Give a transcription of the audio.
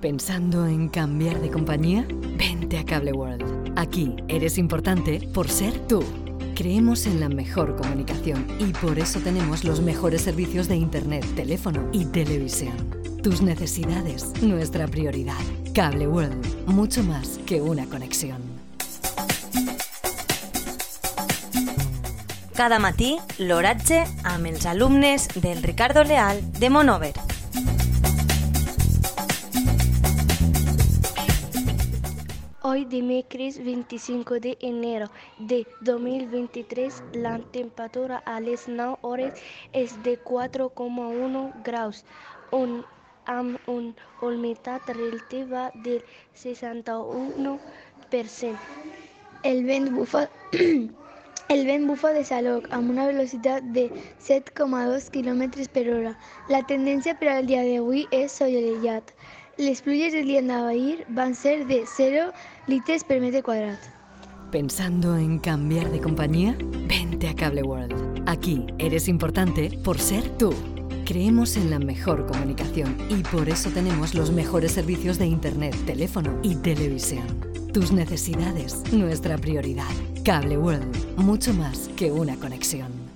¿Pensando en cambiar de compañía? Vente a Cable World. Aquí eres importante por ser tú. Creemos en la mejor comunicación y por eso tenemos los mejores servicios de Internet, teléfono y televisión. Tus necesidades, nuestra prioridad. Cable World, mucho más que una conexión. Cada matí, l'oratge amb els alumnes del Ricardo Leal de Monover. Hoy dimecres 25 de enero de 2023 la temperatura a les 9 hores és de 4,1 graus un, amb una humitat relativa del 61%. El vent bufa, el vent bufa de Salou amb una velocitat de 7,2 km per hora. La tendència per al dia d'avui és solellat. Les pluges del dia d'ahir van ser de 0 litres per metre quadrat. ¿Pensando en cambiar de compañía? Vente a Cable World. Aquí eres importante por ser tú. Creemos en la mejor comunicación y por eso tenemos los mejores servicios de Internet, teléfono y televisión. Tus necesidades, nuestra prioridad. Cable World, mucho más que una conexión.